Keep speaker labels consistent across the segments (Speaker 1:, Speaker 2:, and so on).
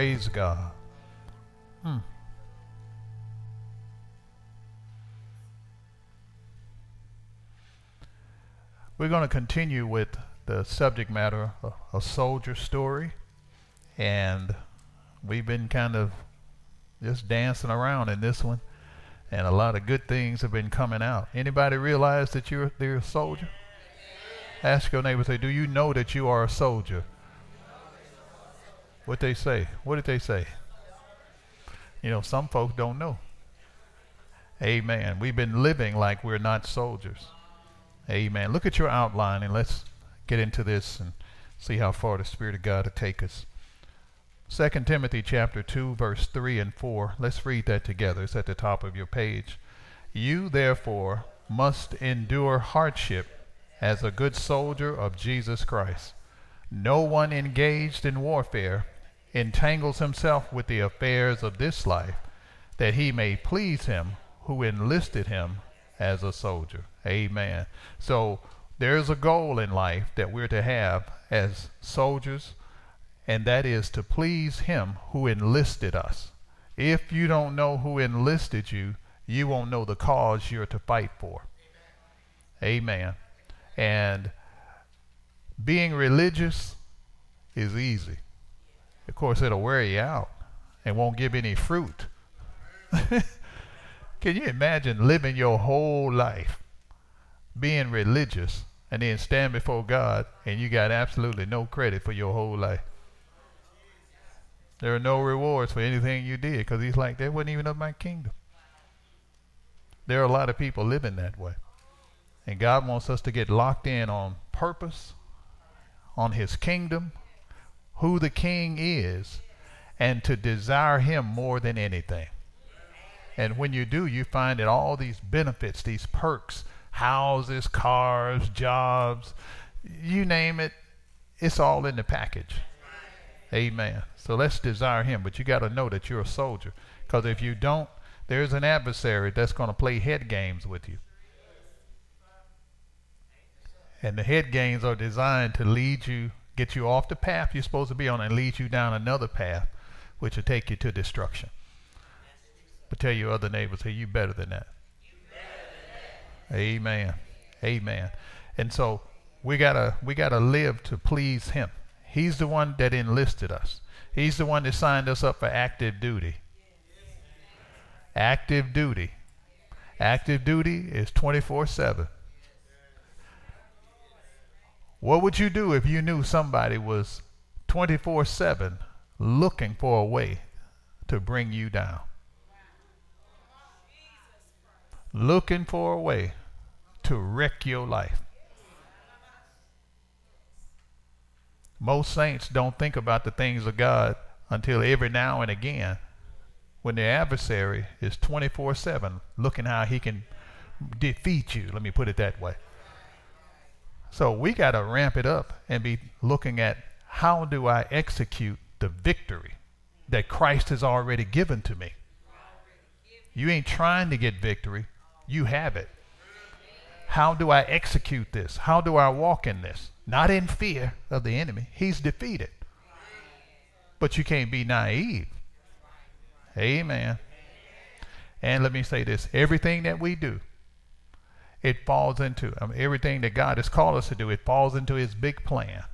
Speaker 1: Praise God. Hmm. We're going to continue with the subject matter, a, a soldier story. And we've been kind of just dancing around in this one. And a lot of good things have been coming out. Anybody realize that you're, you're a soldier? Ask your neighbor, say, do you know that you are a soldier? What they say? What did they say? You know, some folks don't know. Amen. We've been living like we're not soldiers. Amen. Look at your outline and let's get into this and see how far the Spirit of God will take us. 2 Timothy chapter 2 verse 3 and 4. Let's read that together. It's at the top of your page. You therefore must endure hardship as a good soldier of Jesus Christ. No one engaged in warfare entangles himself with the affairs of this life, that he may please him who enlisted him as a soldier. Amen. So there's a goal in life that we're to have as soldiers, and that is to please him who enlisted us. If you don't know who enlisted you, you won't know the cause you're to fight for. Amen. And being religious is easy. Of course, it'll wear you out and won't give any fruit. Can you imagine living your whole life being religious and then stand before God and you got absolutely no credit for your whole life? There are no rewards for anything you did because he's like, that wasn't even of my kingdom. There are a lot of people living that way. And God wants us to get locked in on purpose, on his kingdom, who the king is, and to desire him more than anything. And when you do, you find that all these benefits, these perks, houses, cars, jobs, you name it, it's all in the package. Amen. So let's desire him, but you got to know that you're a soldier. Because if you don't, there's an adversary that's going to play head games with you. And the head games are designed to lead you, get you off the path you're supposed to be on, and lead you down another path, which will take you to destruction. But tell your other neighbors, hey, you better than that. Amen. Amen. And so we gotta we gotta live to please him. He's the one that enlisted us. He's the one that signed us up for active duty. Active duty. Active duty is 24 7. What would you do if you knew somebody was 24 7 looking for a way to bring you down? Looking for a way to wreck your life. Most saints don't think about the things of God until every now and again when the adversary is 24 7 looking how he can defeat you. Let me put it that way. So we got to ramp it up and be looking at how do I execute the victory that Christ has already given to me. You ain't trying to get victory, you have it. How do I execute this? How do I walk in this? Not in fear of the enemy. He's defeated. But you can't be naive. Amen. And let me say this everything that we do, it falls into I mean, everything that God has called us to do, it falls into His big plan,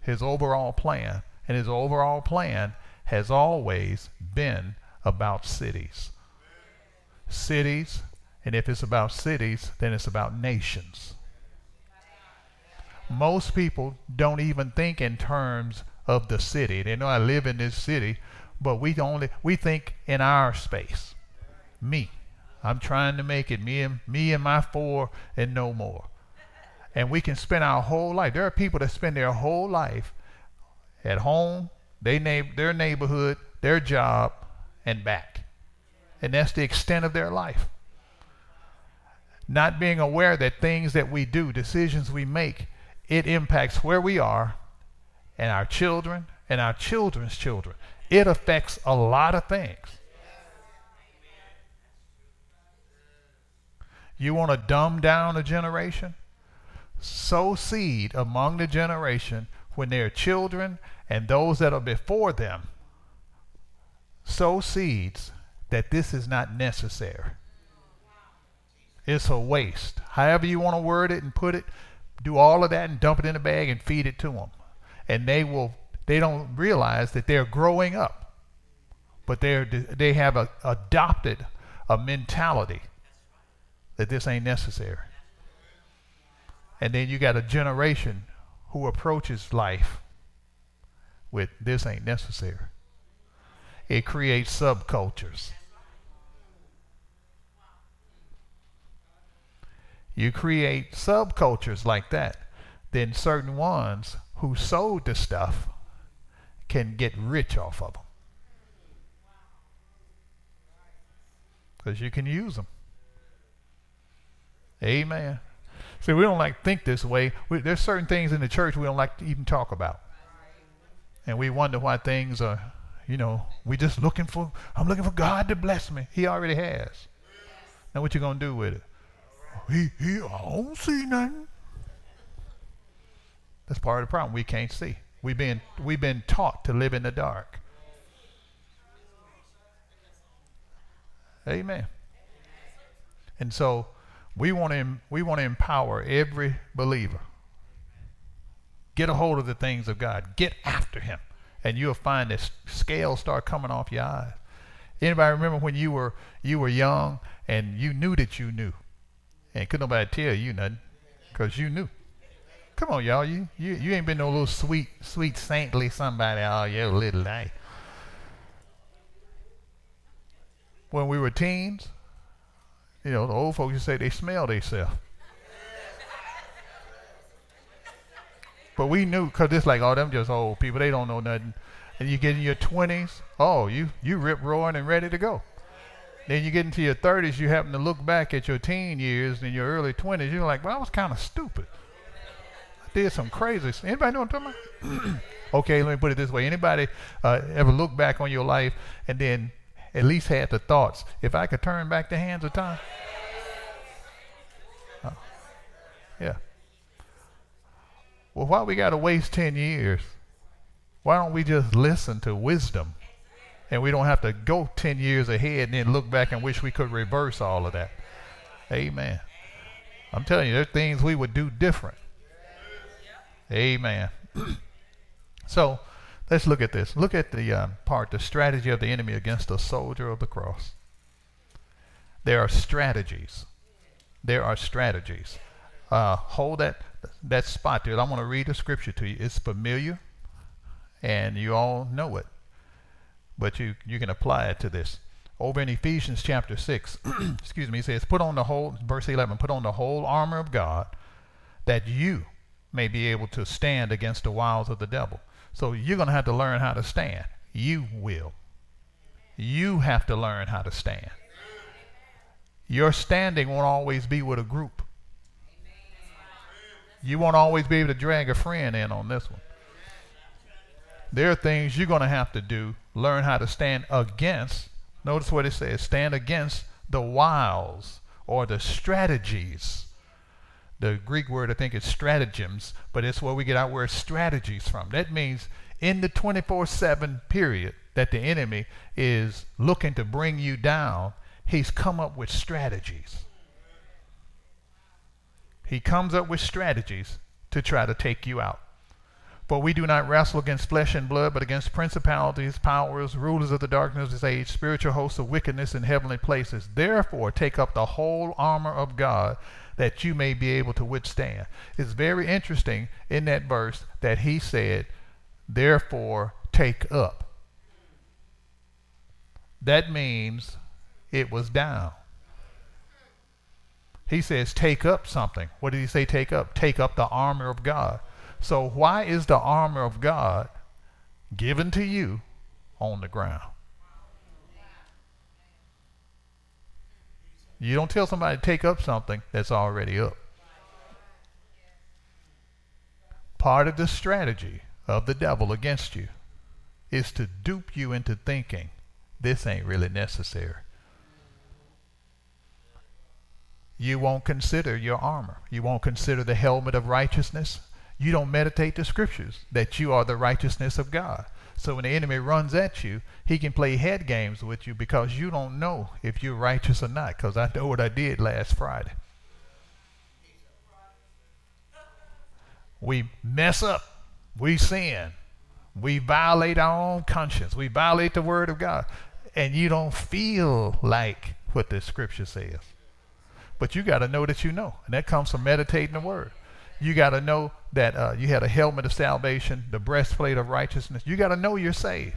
Speaker 1: His overall plan. And His overall plan has always been about cities. Cities, and if it's about cities, then it's about nations. Most people don't even think in terms of the city. They know I live in this city, but we only we think in our space. Me. I'm trying to make it me and me and my four and no more. And we can spend our whole life. There are people that spend their whole life at home, they name, their neighborhood, their job, and back. And that's the extent of their life. Not being aware that things that we do, decisions we make, it impacts where we are and our children and our children's children. It affects a lot of things. You want to dumb down a generation? Sow seed among the generation when they're children and those that are before them. Sow seeds that this is not necessary. It's a waste. However you want to word it and put it, do all of that and dump it in a bag and feed it to them. And they will they don't realize that they're growing up. But they're they have a, adopted a mentality that this ain't necessary. And then you got a generation who approaches life with this ain't necessary. It creates subcultures. You create subcultures like that, then certain ones who sold the stuff can get rich off of them. Because you can use them. Amen. See, we don't like think this way. We, there's certain things in the church we don't like to even talk about. And we wonder why things are, you know, we just looking for, I'm looking for God to bless me. He already has. Now what you going to do with it? He, he, I don't see nothing. That's part of the problem. We can't see. We've been, we've been taught to live in the dark. Amen. And so we want to we want to empower every believer. Get a hold of the things of God. Get after Him, and you'll find that scales start coming off your eyes. Anybody remember when you were you were young and you knew that you knew, and couldn't nobody tell you nothing, because you knew. Come on, y'all. You, you you ain't been no little sweet sweet saintly somebody all your little life. When we were teens, you know, the old folks say they smell themselves. but we knew, because it's like, oh, them just old people. They don't know nothing. And you get in your 20s, oh, you, you rip roaring and ready to go. Then you get into your 30s, you happen to look back at your teen years and your early 20s, you're like, well, I was kind of stupid. I did some crazy Anybody know what I'm talking about? okay, let me put it this way. Anybody uh, ever look back on your life and then at least had the thoughts, if I could turn back the hands of time. Yeah. Well, why we got to waste 10 years? Why don't we just listen to wisdom? And we don't have to go 10 years ahead and then look back and wish we could reverse all of that. Amen. I'm telling you, there's things we would do different. Amen. so, Let's look at this. Look at the uh, part, the strategy of the enemy against the soldier of the cross. There are strategies. There are strategies. Uh, hold that that spot there. I want to read the scripture to you. It's familiar, and you all know it, but you you can apply it to this. Over in Ephesians chapter six, excuse me, it says, "Put on the whole." Verse eleven. Put on the whole armor of God, that you may be able to stand against the wiles of the devil. So you're going to have to learn how to stand. You will. You have to learn how to stand. Your standing won't always be with a group. You won't always be able to drag a friend in on this one. There are things you're going to have to do. Learn how to stand against. Notice what it says stand against the wiles or the strategies. The Greek word, I think, is stratagems, but it's where we get our word strategies from. That means in the 24 7 period that the enemy is looking to bring you down, he's come up with strategies. He comes up with strategies to try to take you out. For we do not wrestle against flesh and blood, but against principalities, powers, rulers of the darkness of this age, spiritual hosts of wickedness in heavenly places. Therefore, take up the whole armor of God that you may be able to withstand. It's very interesting in that verse that he said, Therefore, take up. That means it was down. He says, take up something. What did he say, take up? Take up the armor of God. So, why is the armor of God given to you on the ground? You don't tell somebody to take up something that's already up. Part of the strategy of the devil against you is to dupe you into thinking this ain't really necessary. You won't consider your armor. You won't consider the helmet of righteousness. You don't meditate the scriptures that you are the righteousness of God. So when the enemy runs at you, he can play head games with you because you don't know if you're righteous or not. Because I know what I did last Friday. We mess up. We sin. We violate our own conscience. We violate the word of God. And you don't feel like what the scripture says. But you got to know that you know. And that comes from meditating the word. You got to know that uh, you had a helmet of salvation, the breastplate of righteousness. You got to know you're saved.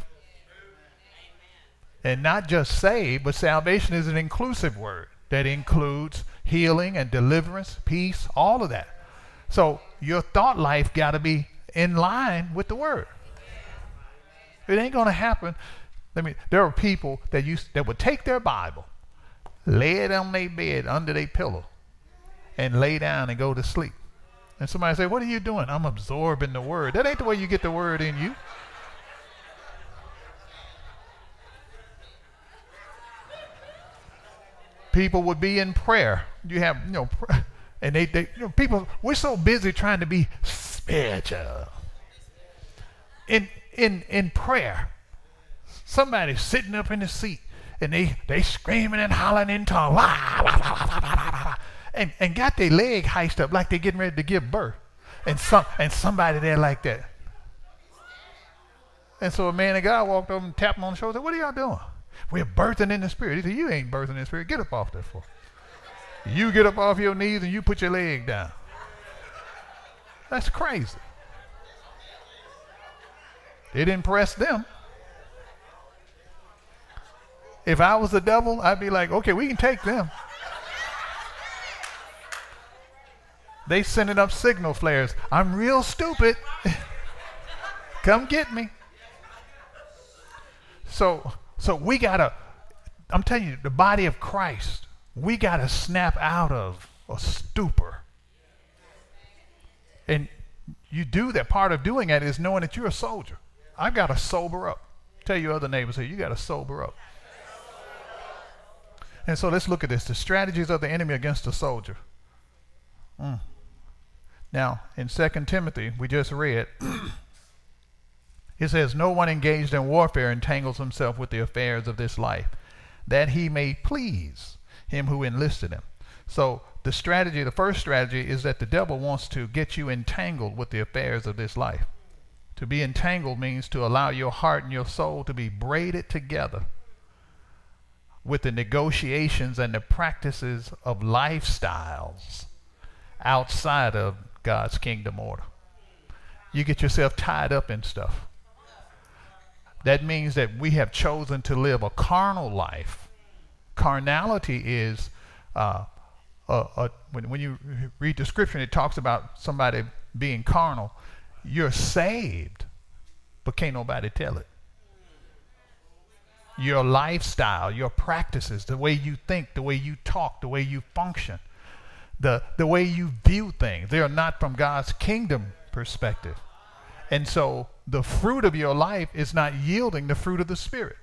Speaker 1: And not just saved, but salvation is an inclusive word that includes healing and deliverance, peace, all of that. So your thought life got to be in line with the word. It ain't going to happen. I mean, there are people that used that would take their Bible, lay it on their bed under their pillow, and lay down and go to sleep. And somebody say, What are you doing? I'm absorbing the word. That ain't the way you get the word in you. People would be in prayer. You have, you know, and they, they you know, people, we're so busy trying to be spiritual. In, in, in prayer, somebody's sitting up in the seat and they, they screaming and hollering in tongues and, and got their leg hiked up like they're getting ready to give birth. And some and somebody there like that. And so a man of God walked over and tapped him on the shoulder. and Said, what are y'all doing? We're birthing in the spirit. He said, You ain't birthing in the spirit. Get up off that floor. You get up off your knees and you put your leg down. That's crazy. It impressed them. If I was the devil, I'd be like, okay, we can take them. They sending up signal flares. I'm real stupid. Come get me. So so we gotta I'm telling you, the body of Christ, we gotta snap out of a stupor. And you do that. Part of doing that is knowing that you're a soldier. I've got to sober up. Tell your other neighbors here, you got to sober up. And so let's look at this. The strategies of the enemy against the soldier. Mm. Now, in 2 Timothy, we just read, it says, No one engaged in warfare entangles himself with the affairs of this life, that he may please him who enlisted him. So, the strategy, the first strategy, is that the devil wants to get you entangled with the affairs of this life. To be entangled means to allow your heart and your soul to be braided together with the negotiations and the practices of lifestyles outside of God's kingdom order. You get yourself tied up in stuff. That means that we have chosen to live a carnal life. Carnality is, uh, when, when you read the scripture, it talks about somebody being carnal. You're saved, but can't nobody tell it. Your lifestyle, your practices, the way you think, the way you talk, the way you function the, the way you view things. They are not from God's kingdom perspective. And so the fruit of your life is not yielding the fruit of the Spirit.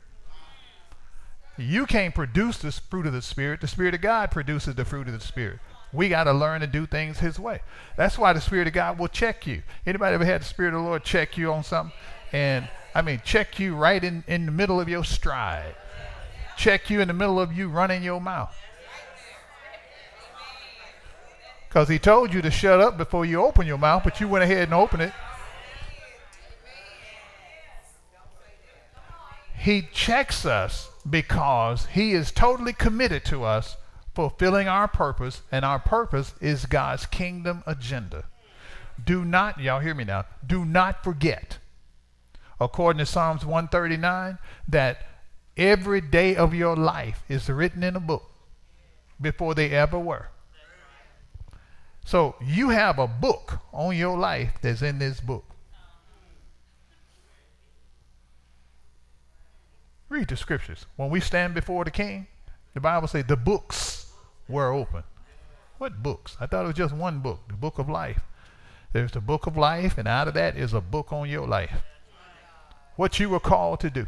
Speaker 1: You can't produce the fruit of the Spirit. The Spirit of God produces the fruit of the Spirit. We got to learn to do things His way. That's why the Spirit of God will check you. Anybody ever had the Spirit of the Lord check you on something? And I mean, check you right in, in the middle of your stride. Check you in the middle of you running your mouth. Because he told you to shut up before you open your mouth, but you went ahead and opened it. He checks us because he is totally committed to us fulfilling our purpose, and our purpose is God's kingdom agenda. Do not, y'all hear me now, do not forget, according to Psalms 139, that every day of your life is written in a book before they ever were. So you have a book on your life that's in this book. Read the scriptures. When we stand before the king, the Bible says the books were open. What books? I thought it was just one book, the book of life. There's the book of life, and out of that is a book on your life. What you were called to do.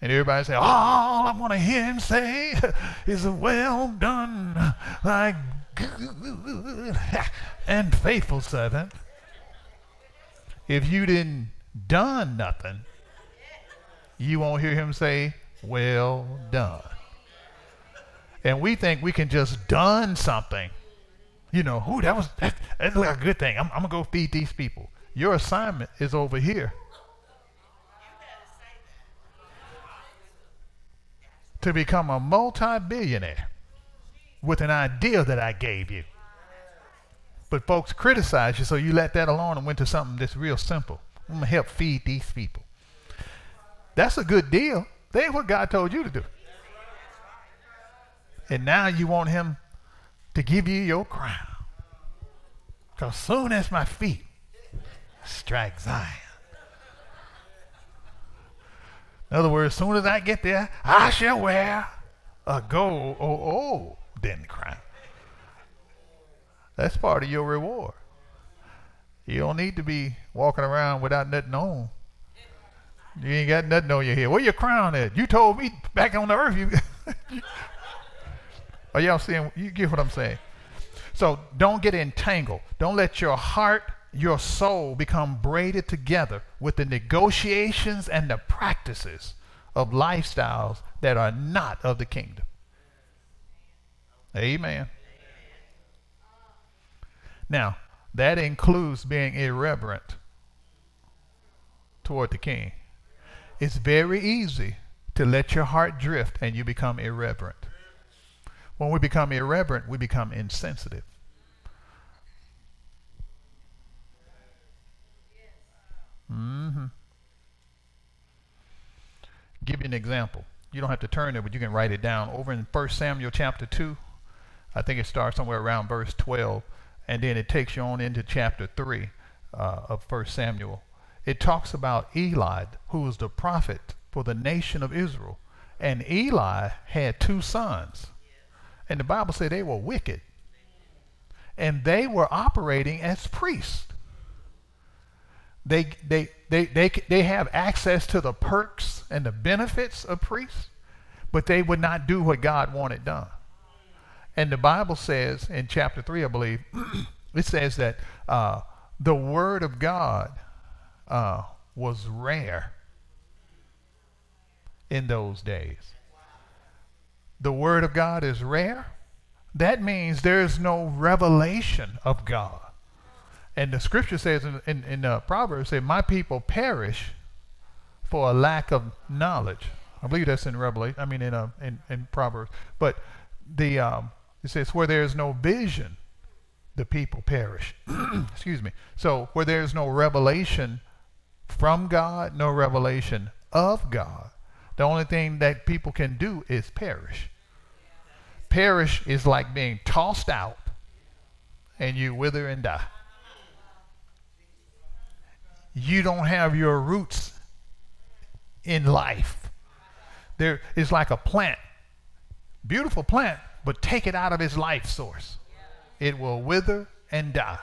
Speaker 1: And everybody say, all I want to hear him say is well done, like good and faithful servant. If you didn't done nothing, you won't hear him say, well done. And we think we can just done something. You know, who that was that, that's like a good thing. I'm, I'm gonna go feed these people. Your assignment is over here. To become a multi-billionaire with an idea that I gave you. But folks criticize you, so you let that alone and went to something that's real simple. I'm gonna help feed these people. That's a good deal. That ain't what God told you to do. And now you want him to give you your crown. Because soon as my feet strike Zion. In other words, soon as I get there, I shall wear a gold or old then crown. That's part of your reward. You don't need to be walking around without nothing on. You ain't got nothing on your head. Where your crown at? You told me back on the earth. You Are y'all seeing? You get what I'm saying? So don't get entangled. Don't let your heart, your soul become braided together with the negotiations and the practices of lifestyles that are not of the kingdom. Amen. Now, that includes being irreverent toward the king. It's very easy to let your heart drift and you become irreverent. When we become irreverent, we become insensitive. Mm-hmm. Give you an example. You don't have to turn it, but you can write it down. Over in 1 Samuel chapter 2, I think it starts somewhere around verse 12, and then it takes you on into chapter 3 uh, of 1 Samuel. It talks about Eli, who was the prophet for the nation of Israel. And Eli had two sons. And the Bible said they were wicked. And they were operating as priests. They, they, they, they, they have access to the perks and the benefits of priests, but they would not do what God wanted done. And the Bible says in chapter 3, I believe, it says that uh, the Word of God uh, was rare in those days the Word of God is rare, that means there's no revelation of God. And the scripture says in, in, in uh, Proverbs, say, my people perish for a lack of knowledge. I believe that's in Revelation, I mean in, uh, in, in Proverbs. But the, um, it says, where there is no vision, the people perish. Excuse me. So where there is no revelation from God, no revelation of God, the only thing that people can do is perish perish is like being tossed out and you wither and die. You don't have your roots in life. There is like a plant, beautiful plant, but take it out of its life source. It will wither and die.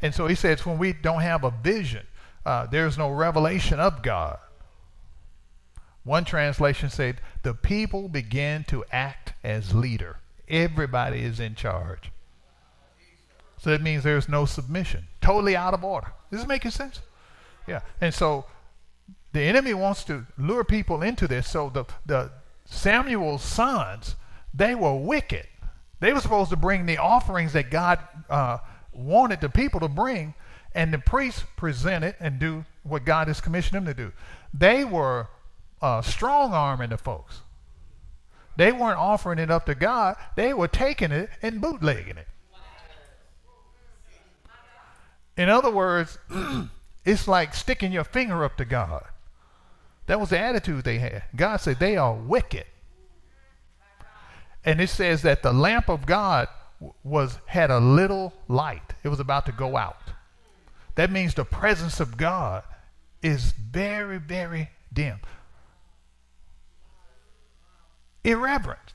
Speaker 1: And so he says, when we don't have a vision, uh, there's no revelation of God. One translation said, the people begin to act as leader. Everybody is in charge. So that means there's no submission. Totally out of order. This is making sense? Yeah. And so the enemy wants to lure people into this. So the, the Samuel's sons, they were wicked. They were supposed to bring the offerings that God uh, wanted the people to bring, and the priests present it and do what God has commissioned them to do. They were uh, strong arming the folks. They weren't offering it up to God, they were taking it and bootlegging it. In other words, it's like sticking your finger up to God. That was the attitude they had. God said they are wicked. And it says that the lamp of God was had a little light. It was about to go out. That means the presence of God is very, very dim. Irreverent.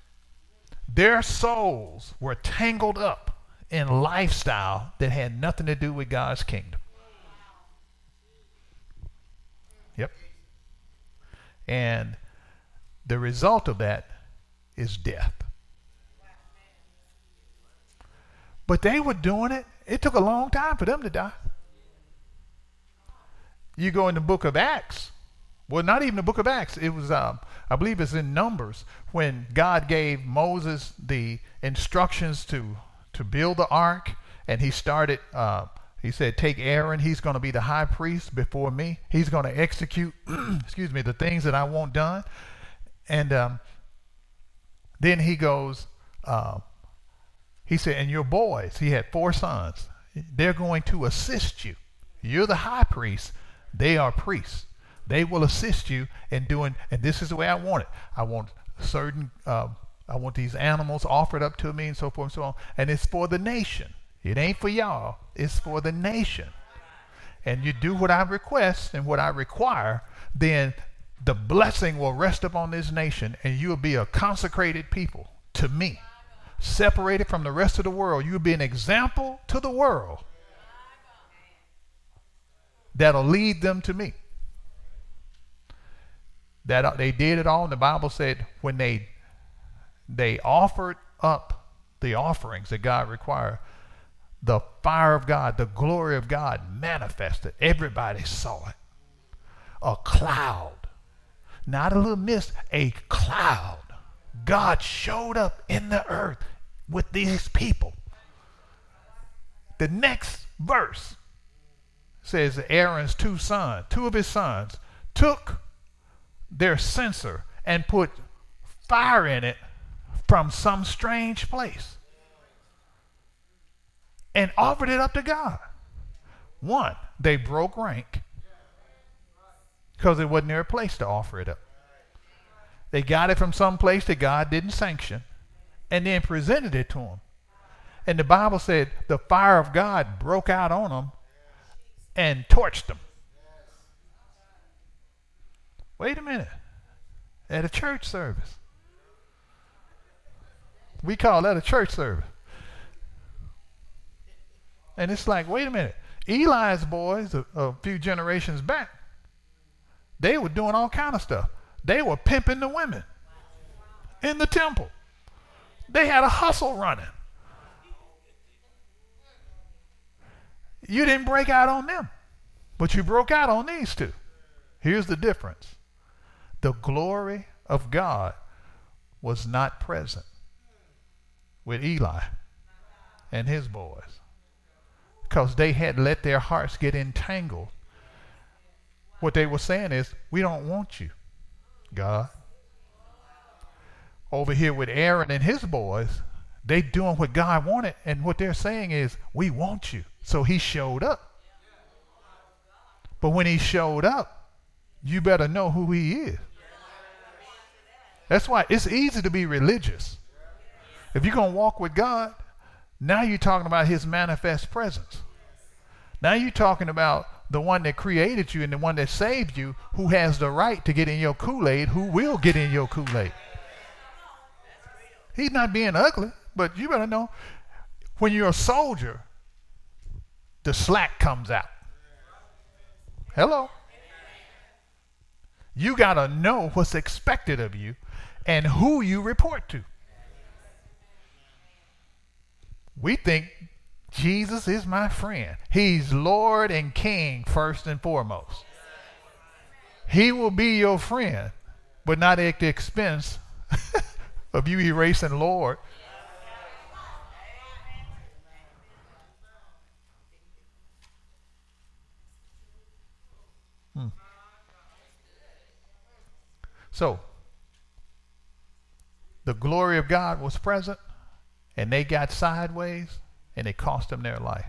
Speaker 1: Their souls were tangled up in lifestyle that had nothing to do with God's kingdom. Yep. And the result of that is death. But they were doing it. It took a long time for them to die. You go in the book of Acts. Well, not even the book of Acts. It was, um, I believe it's in Numbers when God gave Moses the instructions to to build the ark, and he started. Uh, he said, "Take Aaron. He's going to be the high priest before me. He's going to execute, excuse me, the things that I want done." And um, then he goes. Uh, he said, "And your boys." He had four sons. They're going to assist you. You're the high priest. They are priests. They will assist you in doing. And this is the way I want it. I want certain. Uh, I want these animals offered up to me and so forth and so on. And it's for the nation. It ain't for y'all. It's for the nation. And you do what I request and what I require, then the blessing will rest upon this nation and you will be a consecrated people to me. Separated from the rest of the world. You'll be an example to the world that'll lead them to me. That uh, they did it all, and the Bible said when they they offered up the offerings that God required, the fire of God, the glory of God manifested. Everybody saw it. A cloud, not a little mist, a cloud. God showed up in the earth with these people. The next verse says Aaron's two sons, two of his sons, took their censer and put fire in it from some strange place and offered it up to God. One, they broke rank because it wasn't their place to offer it up. They got it from some place that God didn't sanction and then presented it to them. And the Bible said the fire of God broke out on them and torched them. Wait a minute. At a church service. We call that a church service. And it's like, wait a minute. Eli's boys, a, a few generations back, they were doing all kind of stuff. They were pimping the women in the temple. They had a hustle running. You didn't break out on them, but you broke out on these two. Here's the difference the glory of God was not present with Eli and his boys because they had let their hearts get entangled. What they were saying is, We don't want you, God. Over here with Aaron and his boys, they doing what God wanted, and what they're saying is, We want you. So he showed up. But when he showed up, you better know who he is. That's why it's easy to be religious. If you're going to walk with God, now you're talking about his manifest presence. Now you're talking about the one that created you and the one that saved you, who has the right to get in your Kool Aid, who will get in your Kool Aid. He's not being ugly, but you better know when you're a soldier, the slack comes out. Hello? You got to know what's expected of you and who you report to. We think Jesus is my friend. He's Lord and King first and foremost. He will be your friend, but not at the expense of you erasing Lord. Hmm. So, the glory of God was present, and they got sideways, and it cost them their life.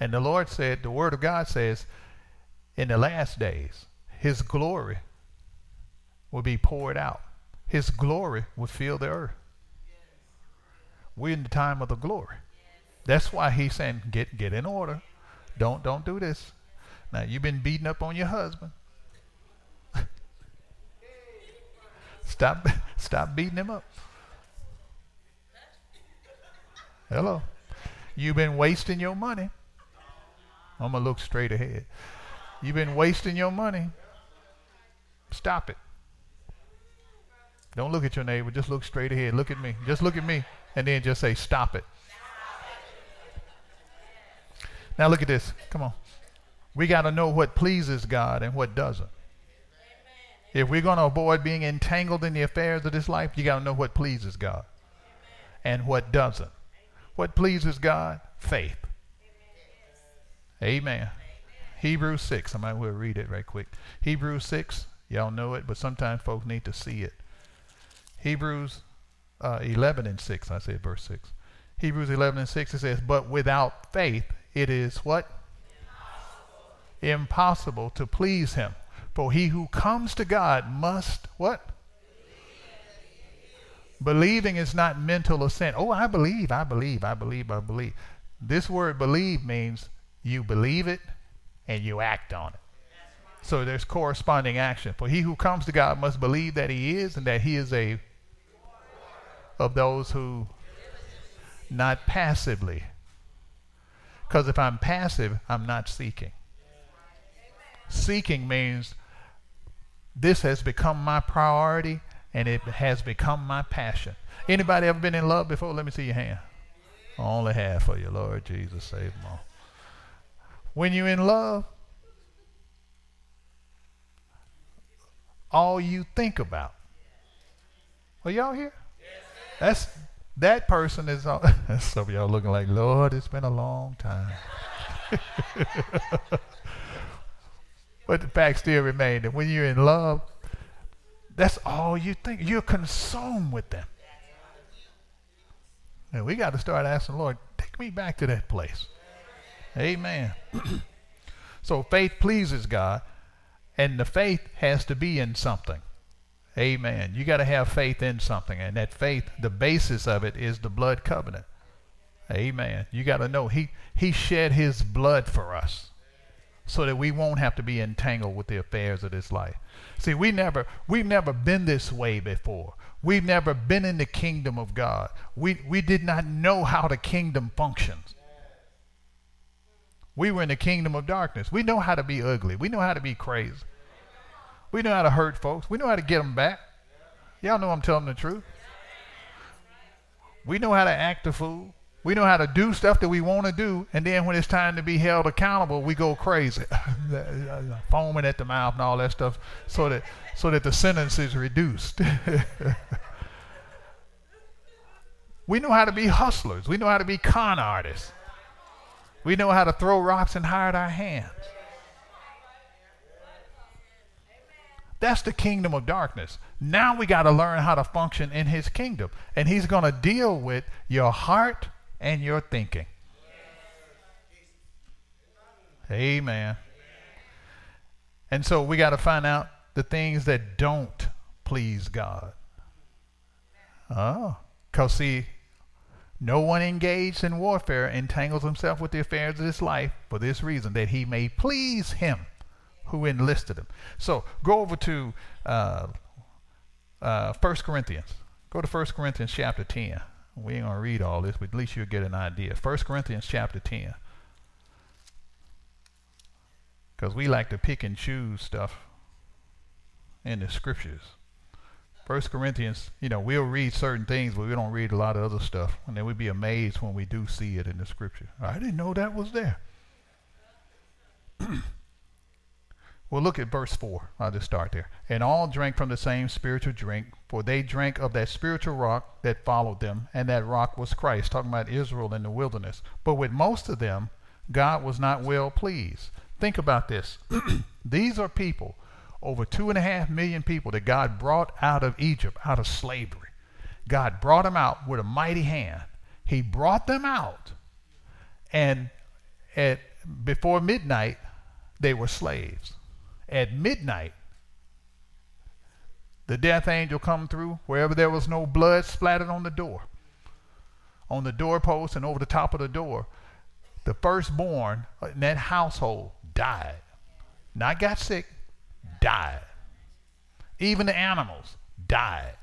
Speaker 1: And the Lord said, the Word of God says, in the last days, His glory will be poured out. His glory will fill the earth. We're in the time of the glory. That's why he's saying, get get in order. Don't don't do this. Now you've been beating up on your husband. stop stop beating him up. Hello. You've been wasting your money. I'm gonna look straight ahead. You've been wasting your money. Stop it. Don't look at your neighbor. Just look straight ahead. Look at me. Just look at me. And then just say, stop it. Now look at this. Come on. We got to know what pleases God and what doesn't. If we're going to avoid being entangled in the affairs of this life, you got to know what pleases God and what doesn't. What pleases God? Faith. Amen. Hebrews 6. I might well read it right quick. Hebrews 6. Y'all know it, but sometimes folks need to see it. Hebrews uh, 11 and 6. I said verse 6. Hebrews 11 and 6 it says, But without faith it is what? Impossible, Impossible to please him. For he who comes to God must what? Believing is not mental assent. Oh, I believe, I believe, I believe, I believe. This word believe means you believe it and you act on it. So there's corresponding action. For he who comes to God must believe that he is and that he is a of those who not passively. Because if I'm passive, I'm not seeking. Seeking means this has become my priority and it has become my passion. Anybody ever been in love before? Let me see your hand. Only half for you, Lord Jesus, save them all. When you're in love, all you think about. Are y'all here? That's that person is all, some of y'all looking like, Lord, it's been a long time. but the fact still remains that when you're in love, that's all you think. You're consumed with them. And we got to start asking, Lord, take me back to that place. Amen. so faith pleases God, and the faith has to be in something. Amen. You got to have faith in something, and that faith, the basis of it is the blood covenant. Amen. You got to know he he shed his blood for us so that we won't have to be entangled with the affairs of this life. See, we never we've never been this way before. We've never been in the kingdom of God. We we did not know how the kingdom functions. We were in the kingdom of darkness. We know how to be ugly. We know how to be crazy. We know how to hurt folks. We know how to get them back. Y'all know I'm telling the truth. We know how to act a fool. We know how to do stuff that we want to do, and then when it's time to be held accountable, we go crazy, uh, foaming at the mouth and all that stuff, so that so that the sentence is reduced. we know how to be hustlers. We know how to be con artists. We know how to throw rocks and hide our hands. That's the kingdom of darkness. Now we got to learn how to function in his kingdom. And he's going to deal with your heart and your thinking. Amen. And so we got to find out the things that don't please God. Oh, because see, no one engaged in warfare entangles himself with the affairs of this life for this reason, that he may please him who enlisted him. So go over to uh, uh, 1 Corinthians. Go to 1 Corinthians chapter 10. We ain't going to read all this, but at least you'll get an idea. 1 Corinthians chapter 10. Because we like to pick and choose stuff in the scriptures. First Corinthians, you know, we'll read certain things, but we don't read a lot of other stuff. And then we'd be amazed when we do see it in the scripture. I didn't know that was there. Well, look at verse 4. I'll just start there. And all drank from the same spiritual drink, for they drank of that spiritual rock that followed them, and that rock was Christ, talking about Israel in the wilderness. But with most of them, God was not well pleased. Think about this. These are people, over two and a half million people that God brought out of Egypt, out of slavery. God brought them out with a mighty hand. He brought them out, and at before midnight, they were slaves at midnight, the death angel come through wherever there was no blood splattered on the door. on the doorpost and over the top of the door, the firstborn in that household died. Not got sick, died. Even the animals died.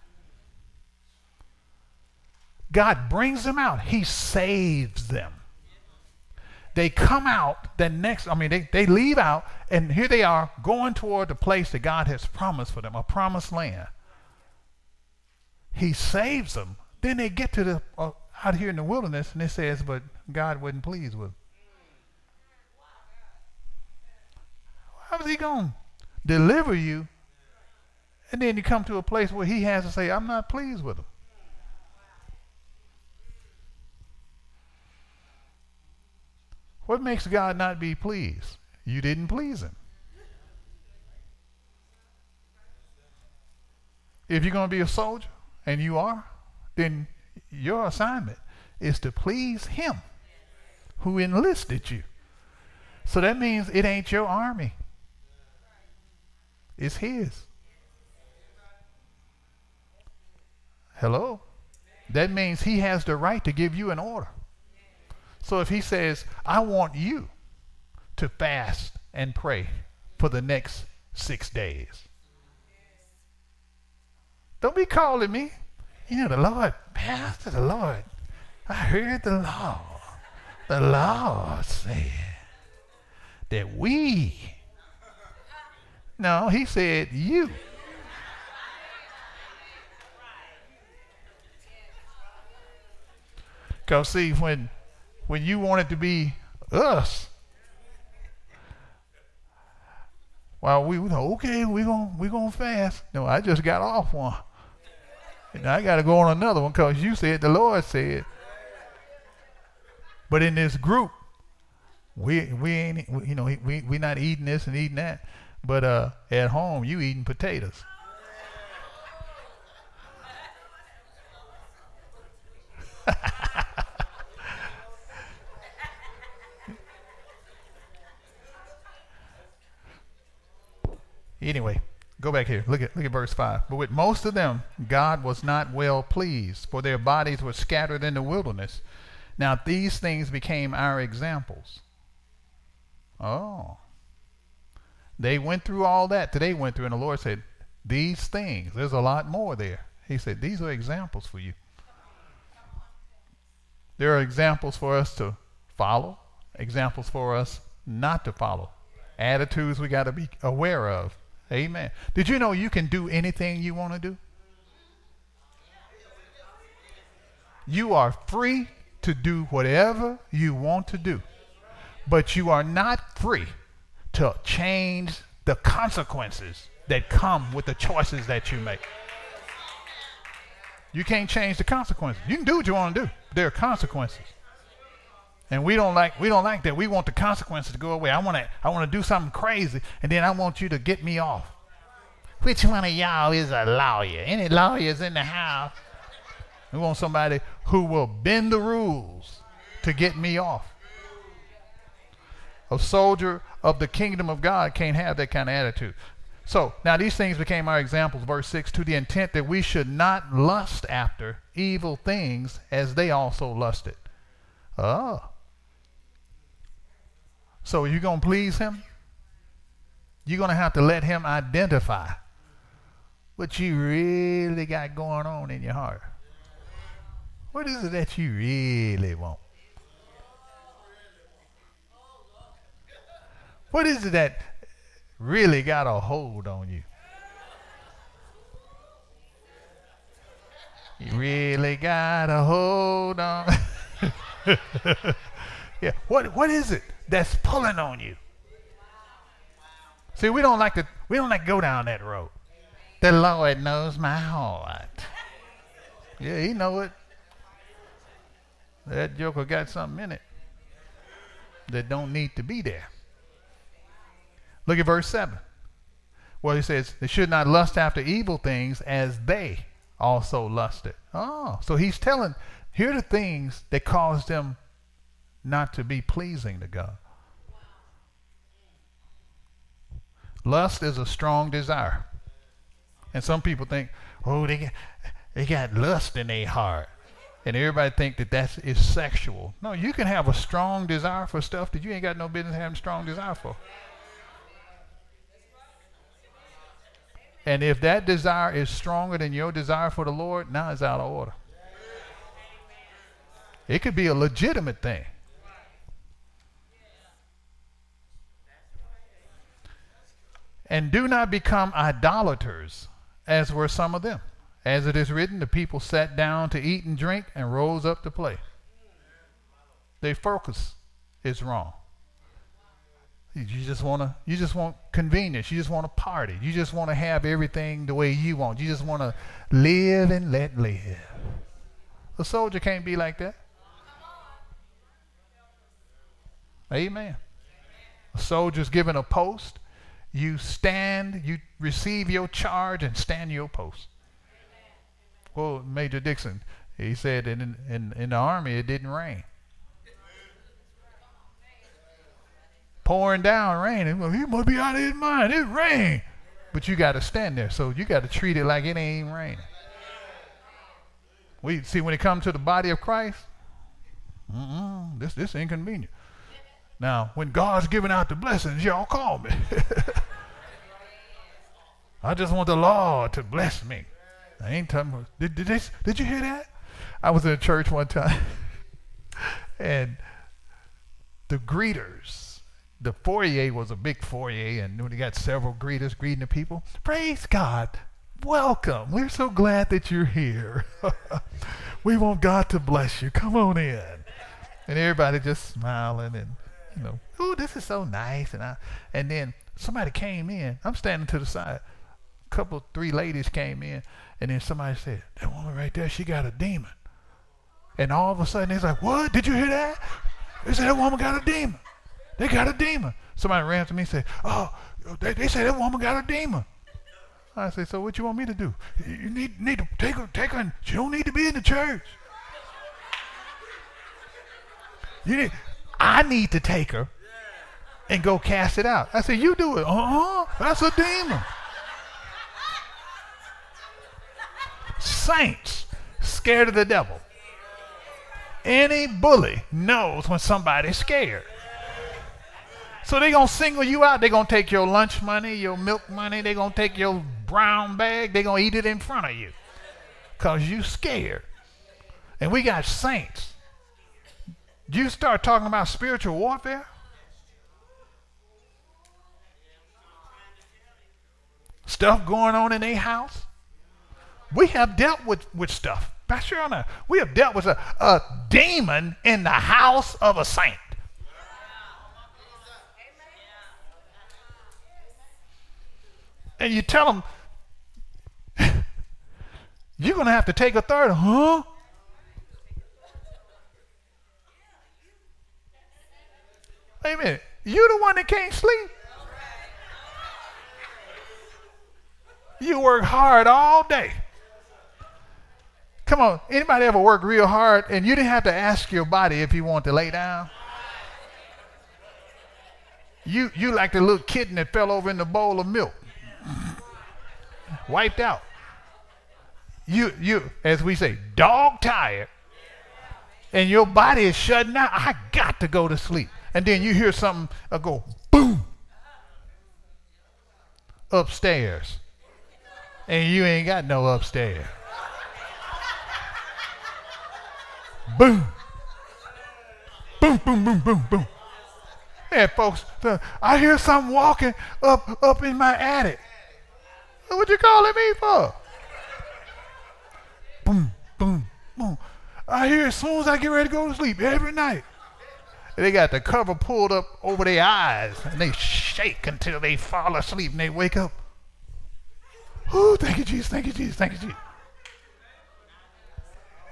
Speaker 1: God brings them out. He saves them. They come out the next, I mean, they, they leave out, and here they are going toward the place that God has promised for them, a promised land. He saves them. Then they get to the uh, out here in the wilderness, and it says, but God wasn't pleased with them. How is he going to deliver you? And then you come to a place where he has to say, I'm not pleased with them. What makes God not be pleased? You didn't please him. If you're going to be a soldier, and you are, then your assignment is to please him who enlisted you. So that means it ain't your army. It's his. Hello? That means he has the right to give you an order. So if he says, I want you to fast and pray for the next six days, don't be calling me. You know, the Lord, Pastor, the Lord, I heard the Lord, the Lord said that we, no, he said you. Because see, when when you want it to be us, well, we okay, we gonna we gonna fast. No, I just got off one, and I got to go on another one because you said the Lord said. But in this group, we we ain't you know we we not eating this and eating that, but uh, at home you eating potatoes. Anyway, go back here. Look at look at verse 5. But with most of them God was not well pleased, for their bodies were scattered in the wilderness. Now these things became our examples. Oh. They went through all that today went through, and the Lord said, These things, there's a lot more there. He said, These are examples for you. There are examples for us to follow, examples for us not to follow, attitudes we got to be aware of. Amen. Did you know you can do anything you want to do? You are free to do whatever you want to do, but you are not free to change the consequences that come with the choices that you make. You can't change the consequences. You can do what you want to do. There are consequences. And we don't like we don't like that. We want the consequences to go away. I want to I want to do something crazy, and then I want you to get me off. Which one of y'all is a lawyer? Any lawyers in the house? We want somebody who will bend the rules to get me off. A soldier of the kingdom of God can't have that kind of attitude. So now these things became our examples, verse 6, to the intent that we should not lust after evil things as they also lusted. Oh. So you're going to please him? You're going to have to let him identify what you really got going on in your heart. What is it that you really want? What is it that really got a hold on you? You really got a hold on. yeah. What what is it? That's pulling on you. See, we don't like to we don't like to go down that road. The Lord knows my heart. Yeah, he know it. That joker got something in it that don't need to be there. Look at verse 7. Well, he says, they should not lust after evil things as they also lusted. Oh, so he's telling, here are the things that caused them not to be pleasing to God. Lust is a strong desire. And some people think, oh, they got, they got lust in their heart. And everybody think that that is sexual. No, you can have a strong desire for stuff that you ain't got no business having strong desire for. And if that desire is stronger than your desire for the Lord, now it's out of order. It could be a legitimate thing. And do not become idolaters, as were some of them. As it is written, the people sat down to eat and drink and rose up to play. Their focus is wrong. You just want to you just want convenience. You just want to party. You just want to have everything the way you want. You just want to live and let live. A soldier can't be like that. Amen. A soldier's given a post. You stand, you receive your charge and stand your post. Well, Major Dixon, he said in, in, in the army it didn't rain. pouring down rain. He must be out of his mind. It rain. But you got to stand there. So you got to treat it like it ain't raining. We see when it comes to the body of Christ, this this inconvenient. Now, when God's giving out the blessings, y'all call me. I just want the Lord to bless me. I ain't talking. Did did, they, did you hear that? I was in a church one time, and the greeters the foyer was a big foyer, and we got several greeters greeting the people. Praise God. Welcome. We're so glad that you're here. we want God to bless you. Come on in. And everybody just smiling and, you know, oh, this is so nice. And I, and then somebody came in. I'm standing to the side. Couple, three ladies came in, and then somebody said, "That woman right there, she got a demon." And all of a sudden, it's like, "What? Did you hear that?" They said that woman got a demon. They got a demon. Somebody ran to me and said, Oh, they, they say that woman got a demon. I said, So what you want me to do? You need need to take her, take her, she don't need to be in the church. You need, I need to take her and go cast it out. I said, You do it. Uh-huh. That's a demon. Saints scared of the devil. Any bully knows when somebody's scared. So they're going to single you out. They're going to take your lunch money, your milk money. They're going to take your brown bag. They're going to eat it in front of you because you scared. And we got saints. You start talking about spiritual warfare? Stuff going on in a house? We have dealt with, with stuff. Pastor, we have dealt with a, a demon in the house of a saint. and you tell them, you're going to have to take a third, huh? Wait a minute. You the one that can't sleep. You work hard all day. Come on, anybody ever work real hard and you didn't have to ask your body if you want to lay down? You you like the little kitten that fell over in the bowl of milk wiped out. You, you, as we say, dog tired, and your body is shutting down. I got to go to sleep. And then you hear something uh, go boom upstairs, and you ain't got no upstairs. Boom, boom, boom, boom, boom, boom. Yeah, folks, I hear something walking up up in my attic. What you calling me for? Boom, boom, boom. I hear as soon as I get ready to go to sleep every night. They got the cover pulled up over their eyes and they shake until they fall asleep and they wake up. Oh, thank you, Jesus, thank you, Jesus, thank you, Jesus.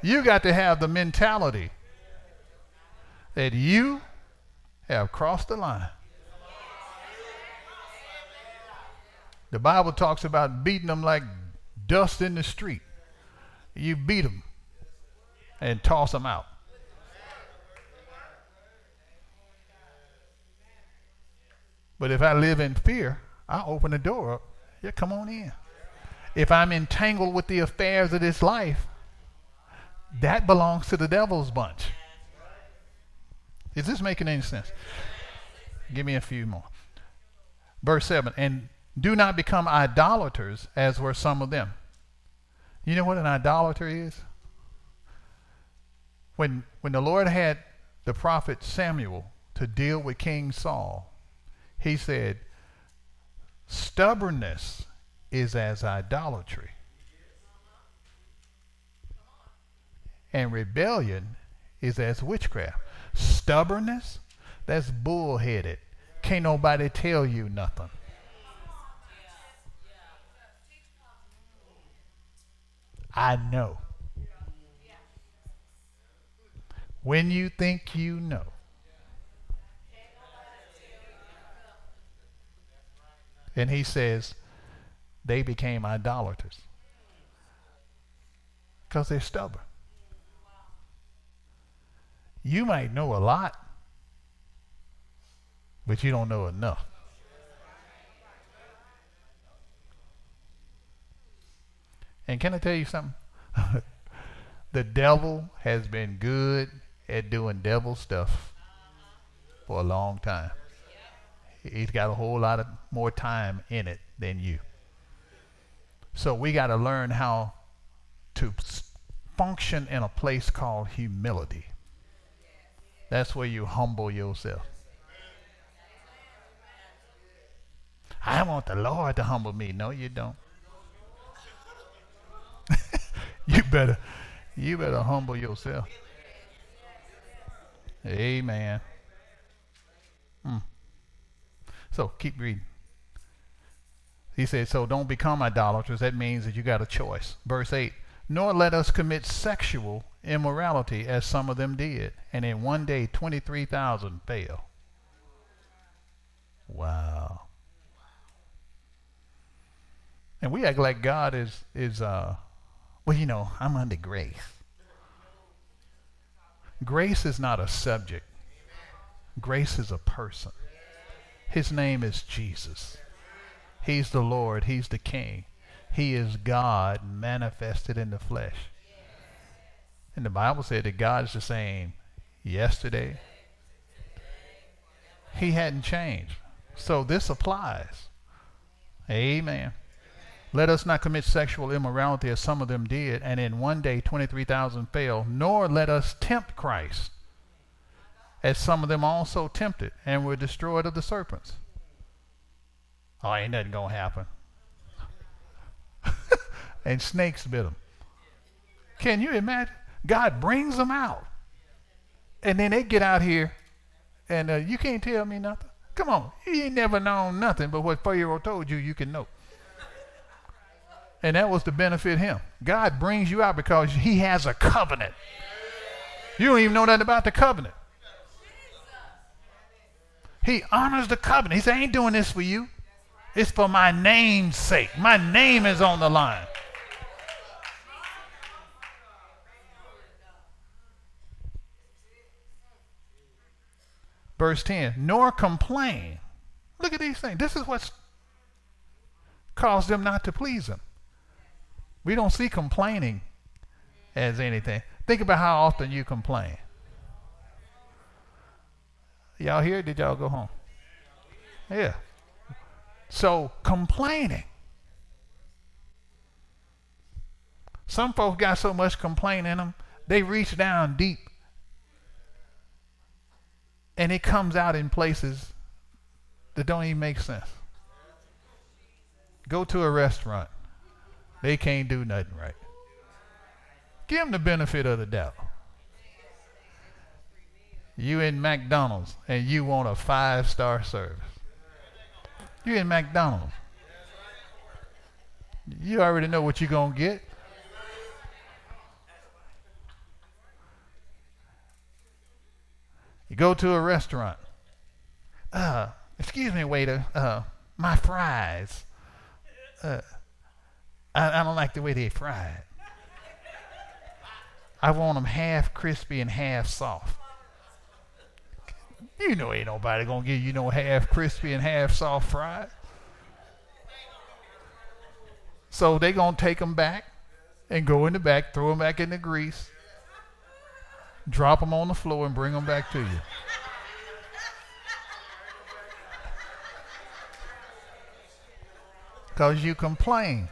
Speaker 1: You got to have the mentality that you have crossed the line. The Bible talks about beating them like dust in the street. You beat them and toss them out. But if I live in fear, I open the door up. Yeah, come on in. If I'm entangled with the affairs of this life, That belongs to the devil's bunch. Is this making any sense? Give me a few more. Verse 7 And do not become idolaters as were some of them. You know what an idolater is? When, when the Lord had the prophet Samuel to deal with King Saul, he said, Stubbornness is as idolatry. And rebellion is as witchcraft. Stubbornness, that's bullheaded. Can't nobody tell you nothing. I know. When you think you know. And he says, they became idolaters. Because they're stubborn. You might know a lot, but you don't know enough. And can I tell you something? the devil has been good at doing devil stuff for a long time. He's got a whole lot of more time in it than you. So we got to learn how to function in a place called humility. That's where you humble yourself. I want the Lord to humble me. No, you don't. you better you better humble yourself. Amen. Hmm. So keep reading. He said, So don't become idolaters. That means that you got a choice. Verse 8 Nor let us commit sexual immorality as some of them did, and in one day 23,000 fell. Wow. And we act like God is, is uh, well, you know, I'm under grace. Grace is not a subject. Grace is a person. His name is Jesus. He's the Lord. He's the King. He is God manifested in the flesh. And the Bible said that God is the same yesterday. He hadn't changed. So this applies. Amen. Let us not commit sexual immorality as some of them did, and in one day 23,000 fell, nor let us tempt Christ, as some of them also tempted and were destroyed of the serpents. Oh, ain't nothing going to happen. and snakes bit them. Can you imagine? God brings them out. And then they get out here, and uh, you can't tell me nothing. Come on. You ain't never known nothing but what Pharaoh told you you can know. And that was to benefit him. God brings you out because he has a covenant. You don't even know that about the covenant. He honors the covenant. He said, I ain't doing this for you. It's for my name's sake. My name is on the line. Verse 10 Nor complain. Look at these things. This is what's caused them not to please him. We don't see complaining as anything. Think about how often you complain. Y'all here? Did y'all go home? Yeah. So complaining. Some folks got so much complaining in them, they reach down deep. And it comes out in places that don't even make sense. Go to a restaurant. They can't do nothing right. Give them the benefit of the doubt. You in McDonald's and you want a five star service. You in McDonald's. You already know what you're going to get. You go to a restaurant. Uh, excuse me, waiter. Uh, my fries. Uh, I, I don't like the way they fry it. I want them half crispy and half soft. You know ain't nobody gonna give you no half crispy and half soft fried. So they gonna take them back and go in the back, throw them back in the grease, drop them on the floor and bring them back to you. Because you complain.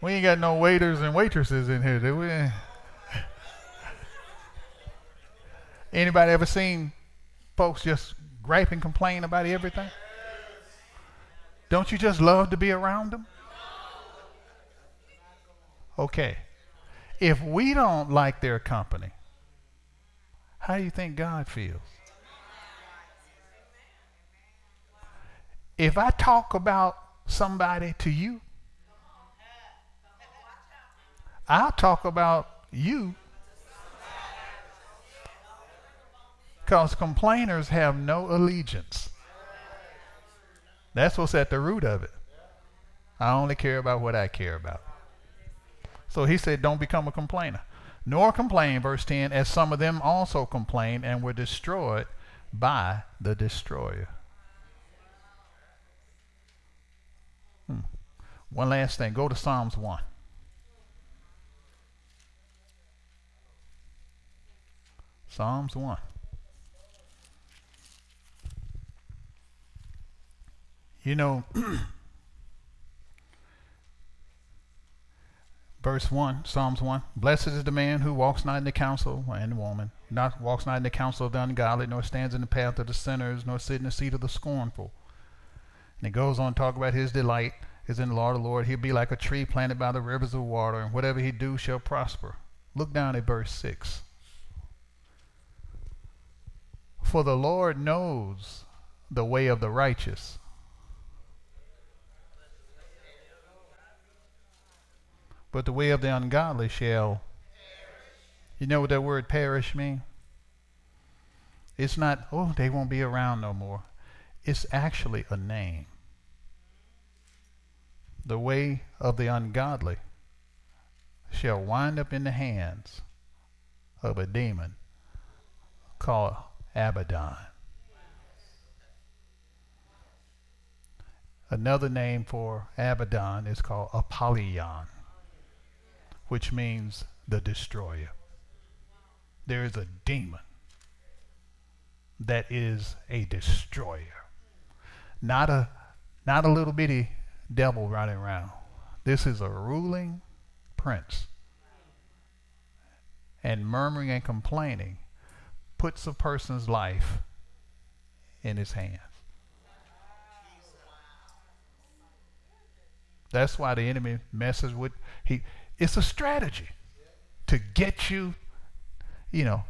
Speaker 1: We ain't got no waiters and waitresses in here, do we? Anybody ever seen folks just gripe and complain about everything? Don't you just love to be around them? Okay. If we don't like their company, how do you think God feels? If I talk about somebody to you, I'll talk about you because complainers have no allegiance. That's what's at the root of it. I only care about what I care about. So he said, Don't become a complainer. Nor complain, verse 10, as some of them also complained and were destroyed by the destroyer. Hmm. One last thing. Go to Psalms 1. Psalms 1. You know, verse 1, Psalms 1 Blessed is the man who walks not in the counsel, and the woman, not walks not in the counsel of the ungodly, nor stands in the path of the sinners, nor sit in the seat of the scornful. And it goes on to talk about his delight is in the Lord of the Lord. He'll be like a tree planted by the rivers of water, and whatever he do shall prosper. Look down at verse 6. For the Lord knows the way of the righteous. But the way of the ungodly shall. You know what that word perish means? It's not, oh, they won't be around no more. It's actually a name. The way of the ungodly shall wind up in the hands of a demon called Abaddon. Another name for Abaddon is called Apollyon, which means the destroyer. There is a demon that is a destroyer. Not a not a little bitty devil running around. This is a ruling prince. And murmuring and complaining puts a person's life in his hands. That's why the enemy messes with he it's a strategy to get you, you know,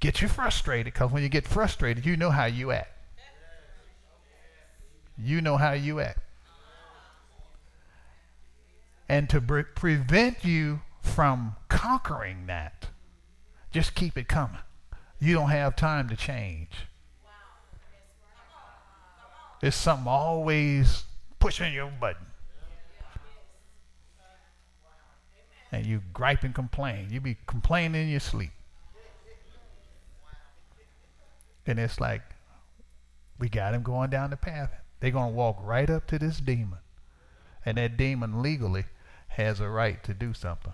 Speaker 1: get you frustrated because when you get frustrated, you know how you act. You know how you act. And to pre- prevent you from conquering that, just keep it coming you don't have time to change. It's something always pushing your button. And you gripe and complain. You be complaining in your sleep. And it's like, we got him going down the path. They're going to walk right up to this demon. And that demon legally has a right to do something.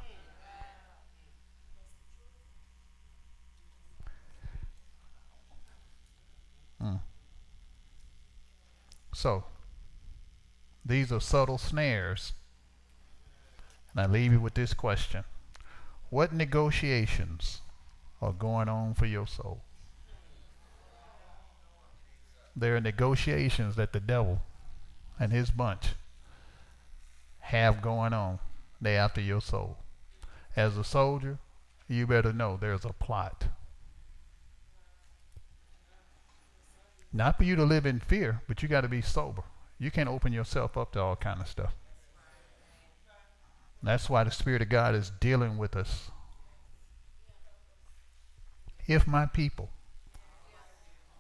Speaker 1: Mm. So, these are subtle snares. And I leave you with this question What negotiations are going on for your soul? There are negotiations that the devil and his bunch have going on. They after your soul. As a soldier, you better know there's a plot. Not for you to live in fear, but you got to be sober. You can't open yourself up to all kind of stuff. That's why the Spirit of God is dealing with us. If my people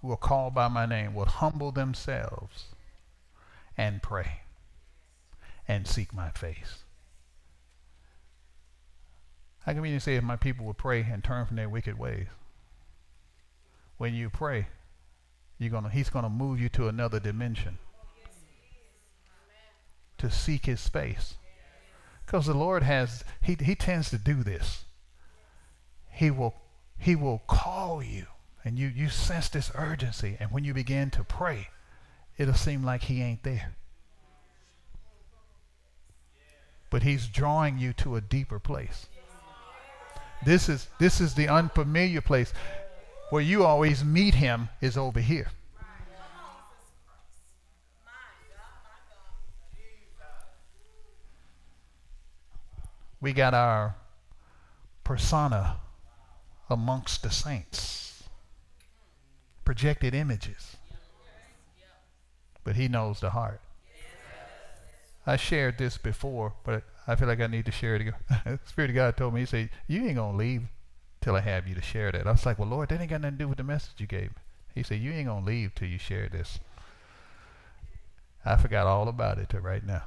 Speaker 1: who are called by my name will humble themselves and pray and seek my face. How can you say if my people will pray and turn from their wicked ways? When you pray, you're gonna, he's going to move you to another dimension to seek his face, Because the Lord has, he, he tends to do this. He will, he will call you and you, you sense this urgency. And when you begin to pray, it'll seem like he ain't there. But he's drawing you to a deeper place. This is, this is the unfamiliar place. Where you always meet him is over here. We got our persona amongst the saints, projected images. But he knows the heart. I shared this before, but I feel like I need to share it again. the Spirit of God told me, He said, You ain't going to leave till I have you to share that. I was like, Well, Lord, that ain't got nothing to do with the message you gave me. He said, You ain't going to leave till you share this. I forgot all about it till right now.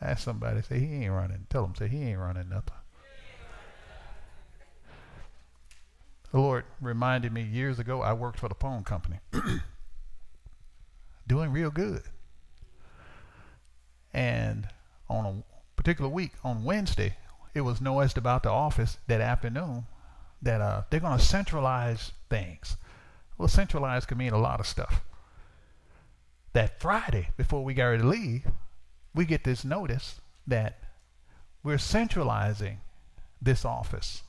Speaker 1: Ask somebody, say, He ain't running. Tell them, say, He ain't running nothing. The Lord reminded me years ago, I worked for the phone company. Doing real good. And on a particular week, on Wednesday, it was noised about the office that afternoon that uh, they're going to centralize things. Well, centralize can mean a lot of stuff. That Friday, before we got ready to leave, we get this notice that we're centralizing this office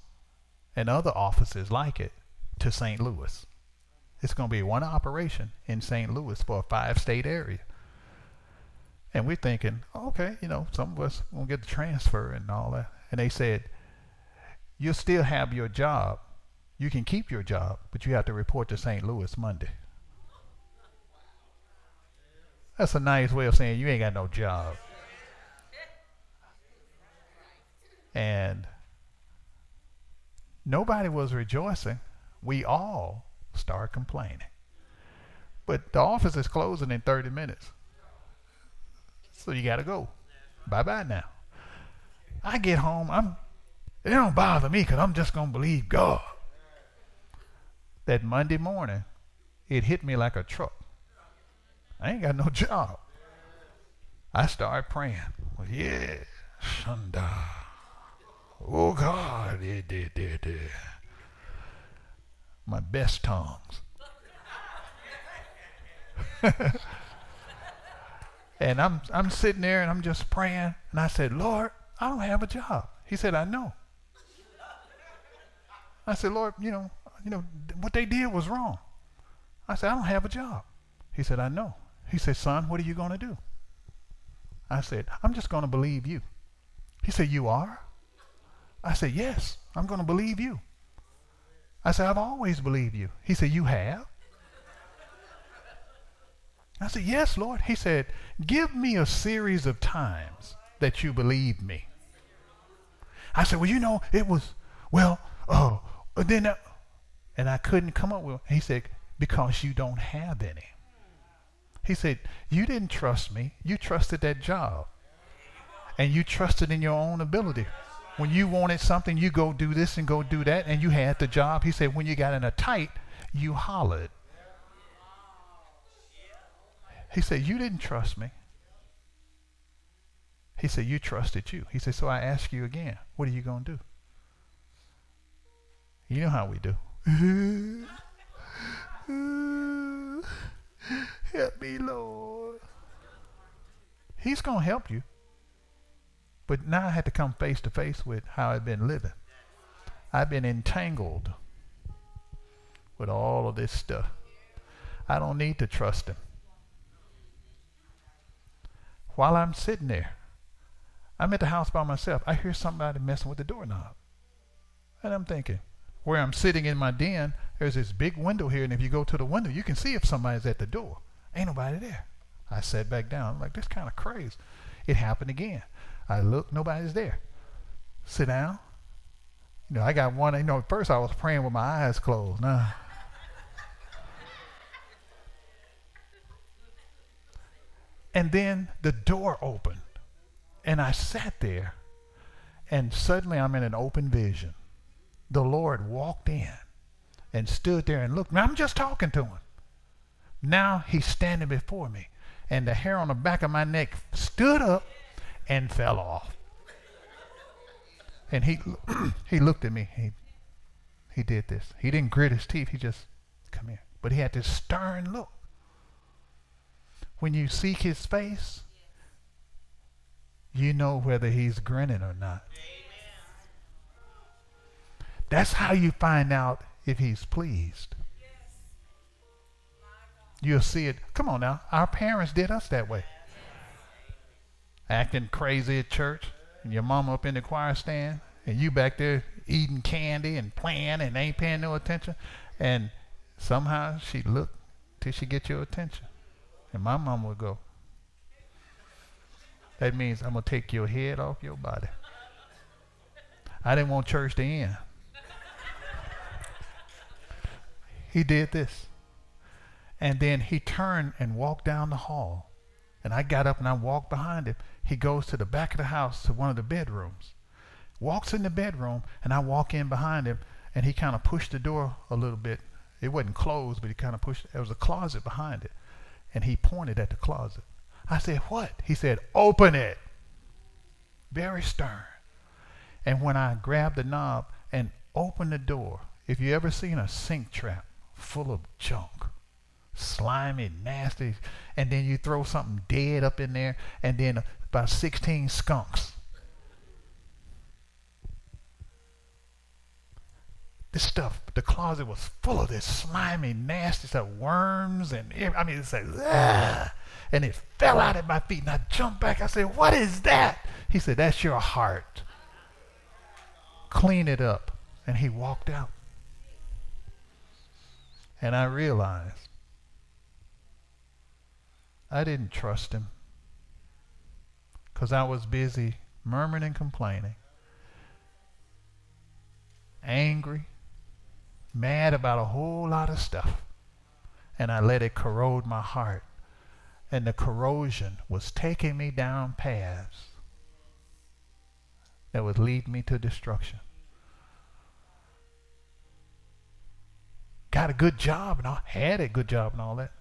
Speaker 1: and other offices like it to St. Louis. It's going to be one operation in St. Louis for a five state area. And we're thinking, okay, you know, some of us won't get the transfer and all that. And they said, you'll still have your job. You can keep your job, but you have to report to St. Louis Monday. That's a nice way of saying you ain't got no job. And nobody was rejoicing. We all start complaining. But the office is closing in 30 minutes. So you got to go. Bye bye now. I get home, I'm it don't bother me because I'm just going to believe God. That Monday morning, it hit me like a truck. I ain't got no job. I started praying. Well, yeah, Shunda. Oh God, it did, did, did. My best tongues. And I'm I'm sitting there and I'm just praying and I said, Lord, I don't have a job. He said, I know. I said, Lord, you know, you know, what they did was wrong. I said, I don't have a job. He said, I know. He said, son, what are you going to do? I said, I'm just going to believe you. He said, you are? I said, yes, I'm going to believe you. I said, I've always believed you. He said, you have? I said, Yes, Lord. He said, Give me a series of times that you believe me. I said, Well, you know, it was, well, oh, uh, then, uh, and I couldn't come up with, he said, Because you don't have any. He said, You didn't trust me. You trusted that job. And you trusted in your own ability. When you wanted something, you go do this and go do that, and you had the job. He said, When you got in a tight, you hollered. He said, You didn't trust me. He said, You trusted you. He said, So I ask you again, what are you going to do? You know how we do. help me, Lord. He's going to help you. But now I had to come face to face with how I've been living. I've been entangled with all of this stuff. I don't need to trust him while I'm sitting there. I'm at the house by myself. I hear somebody messing with the doorknob. And I'm thinking, where I'm sitting in my den, there's this big window here, and if you go to the window, you can see if somebody's at the door. Ain't nobody there. I sat back down. I'm like, this kind of crazy. It happened again. I look, nobody's there. Sit down. You know, I got one, you know, at first I was praying with my eyes closed. Now, And then the door opened. And I sat there. And suddenly I'm in an open vision. The Lord walked in and stood there and looked. Now I'm just talking to him. Now he's standing before me. And the hair on the back of my neck stood up. and fell off. And he he looked at me. He he did this. He didn't grit his teeth. He just come here. But he had this stern look. When you seek his face, you know whether he's grinning or not. That's how you find out if he's pleased. You'll see it. Come on now. Our parents did us that way. Acting crazy at church, and your mama up in the choir stand, and you back there eating candy and playing and ain't paying no attention. And somehow she look till she get your attention. And my mom would go, that means I'm going to take your head off your body. I didn't want church to end. he did this. And then he turned and walked down the hall. And I got up and I walked behind him. He goes to the back of the house to one of the bedrooms. Walks in the bedroom, and I walk in behind him, and he kind of pushed the door a little bit. It wasn't closed, but he kind of pushed. There was a closet behind it, and he pointed at the closet. I said, What? He said, Open it. Very stern. And when I grabbed the knob and opened the door, if you ever seen a sink trap full of junk, slimy, nasty, and then you throw something dead up in there, and then about 16 skunks. This stuff, the closet was full of this slimy, nasty stuff, worms, and I mean, it's like, Ugh and it fell out at my feet. And I jumped back. I said, What is that? He said, That's your heart. Clean it up. And he walked out. And I realized I didn't trust him because I was busy murmuring and complaining, angry, mad about a whole lot of stuff. And I let it corrode my heart and the corrosion was taking me down paths that would lead me to destruction. Got a good job and I had a good job and all that,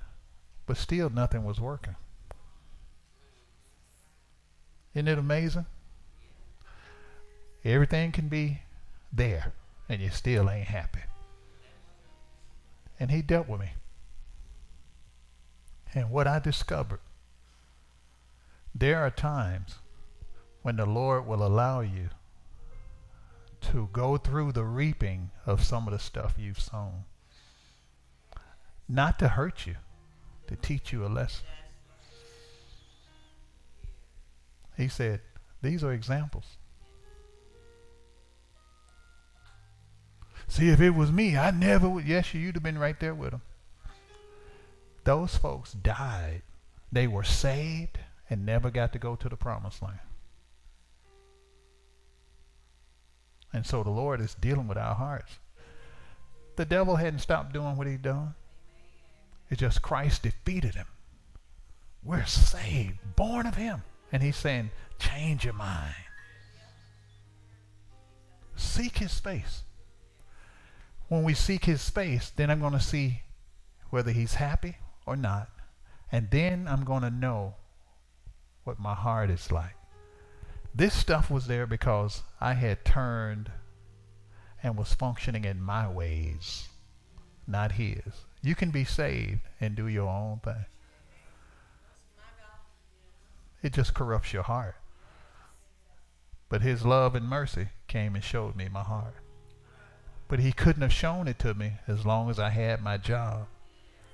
Speaker 1: but still nothing was working. Isn't it amazing? Everything can be there and you still ain't happy. And he dealt with me. And what I discovered, there are times when the Lord will allow you to go through the reaping of some of the stuff you've sown. Not to hurt you, to teach you a lesson. He said, These are examples. See, if it was me, I never would. Yes, you'd have been right there with him. Those folks died. They were saved and never got to go to the promised land. And so the Lord is dealing with our hearts. The devil hadn't stopped doing what he'd done. It's just Christ defeated him. We're saved, born of him. And he's saying, change your mind. Seek his face. When we seek his face, then I'm going to see whether he's happy or not. And then I'm going to know what my heart is like. This stuff was there because I had turned and was functioning in my ways, not his. You can be saved and do your own thing. It just corrupts your heart. But his love and mercy came and showed me my heart. But he couldn't have shown it to me as long as I had my job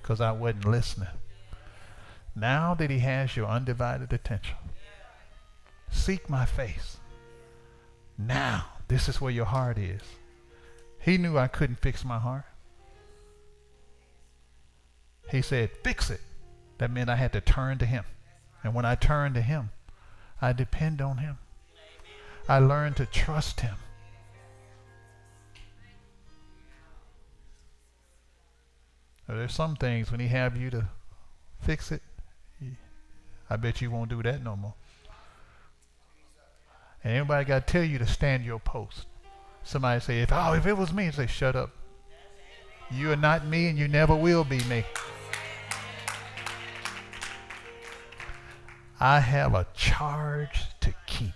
Speaker 1: because I wasn't listening. Now that he has your undivided attention, seek my face. Now, this is where your heart is. He knew I couldn't fix my heart. He said, fix it. That meant I had to turn to him. And when I turned to him, I depend on him. I learned to trust him. There's some things when he have you to fix it, I bet you won't do that no more. And anybody got to tell you to stand your post. Somebody say, if oh, if it was me, say, shut up. You are not me, and you never will be me. I have a charge to keep.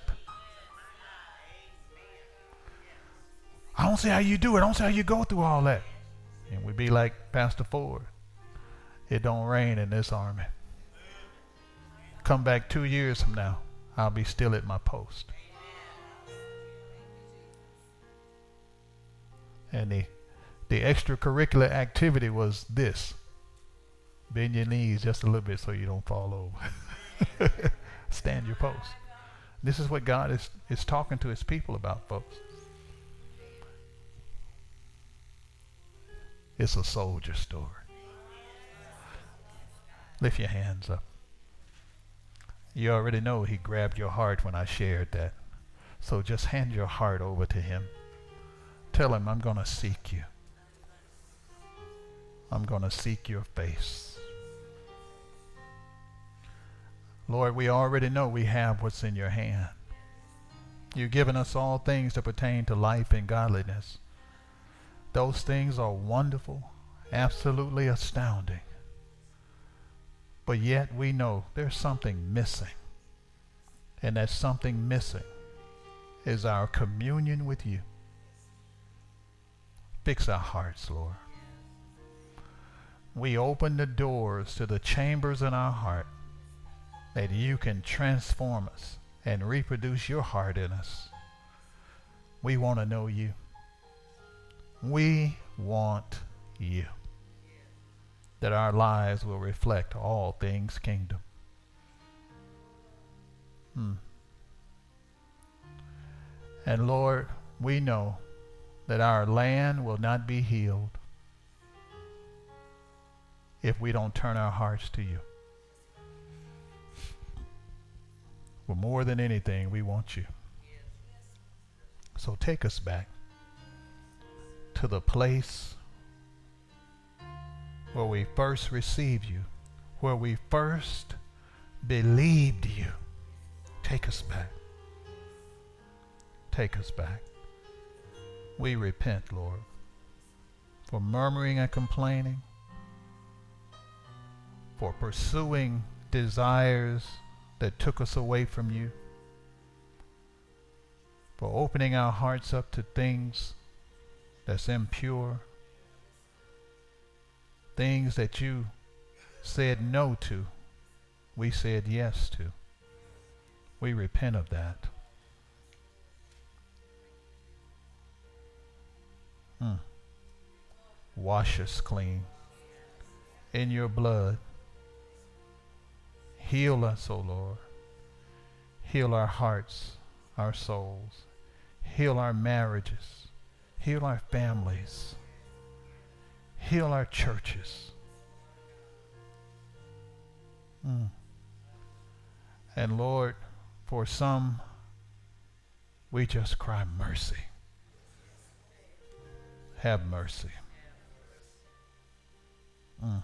Speaker 1: I don't see how you do it. I don't see how you go through all that. And we'd be like Pastor Ford. It don't rain in this army. Come back two years from now, I'll be still at my post. And the, the extracurricular activity was this. Bend your knees just a little bit so you don't fall over. Stand your post. This is what God is, is talking to his people about, folks. It's a soldier story. Lift your hands up. You already know he grabbed your heart when I shared that. So just hand your heart over to him. Tell him, I'm going to seek you. I'm going to seek your face. Lord, we already know we have what's in your hand. You've given us all things that pertain to life and godliness. Those things are wonderful, absolutely astounding. But yet we know there's something missing. And that something missing is our communion with you. Fix our hearts, Lord. We open the doors to the chambers in our heart that you can transform us and reproduce your heart in us. We want to know you. We want you. That our lives will reflect all things kingdom. Hmm. And Lord, we know that our land will not be healed if we don't turn our hearts to you. But more than anything, we want you. So take us back to the place where we first received you, where we first believed you. Take us back. Take us back. We repent, Lord, for murmuring and complaining, for pursuing desires that took us away from you, for opening our hearts up to things that's impure, things that you said no to, we said yes to. We repent of that. Hmm. Wash us clean in your blood. Heal us, O Lord. Heal our hearts, our souls. Heal our marriages. Heal our families. Heal our churches. Mm. And Lord, for some, we just cry mercy. Have mercy. Mm.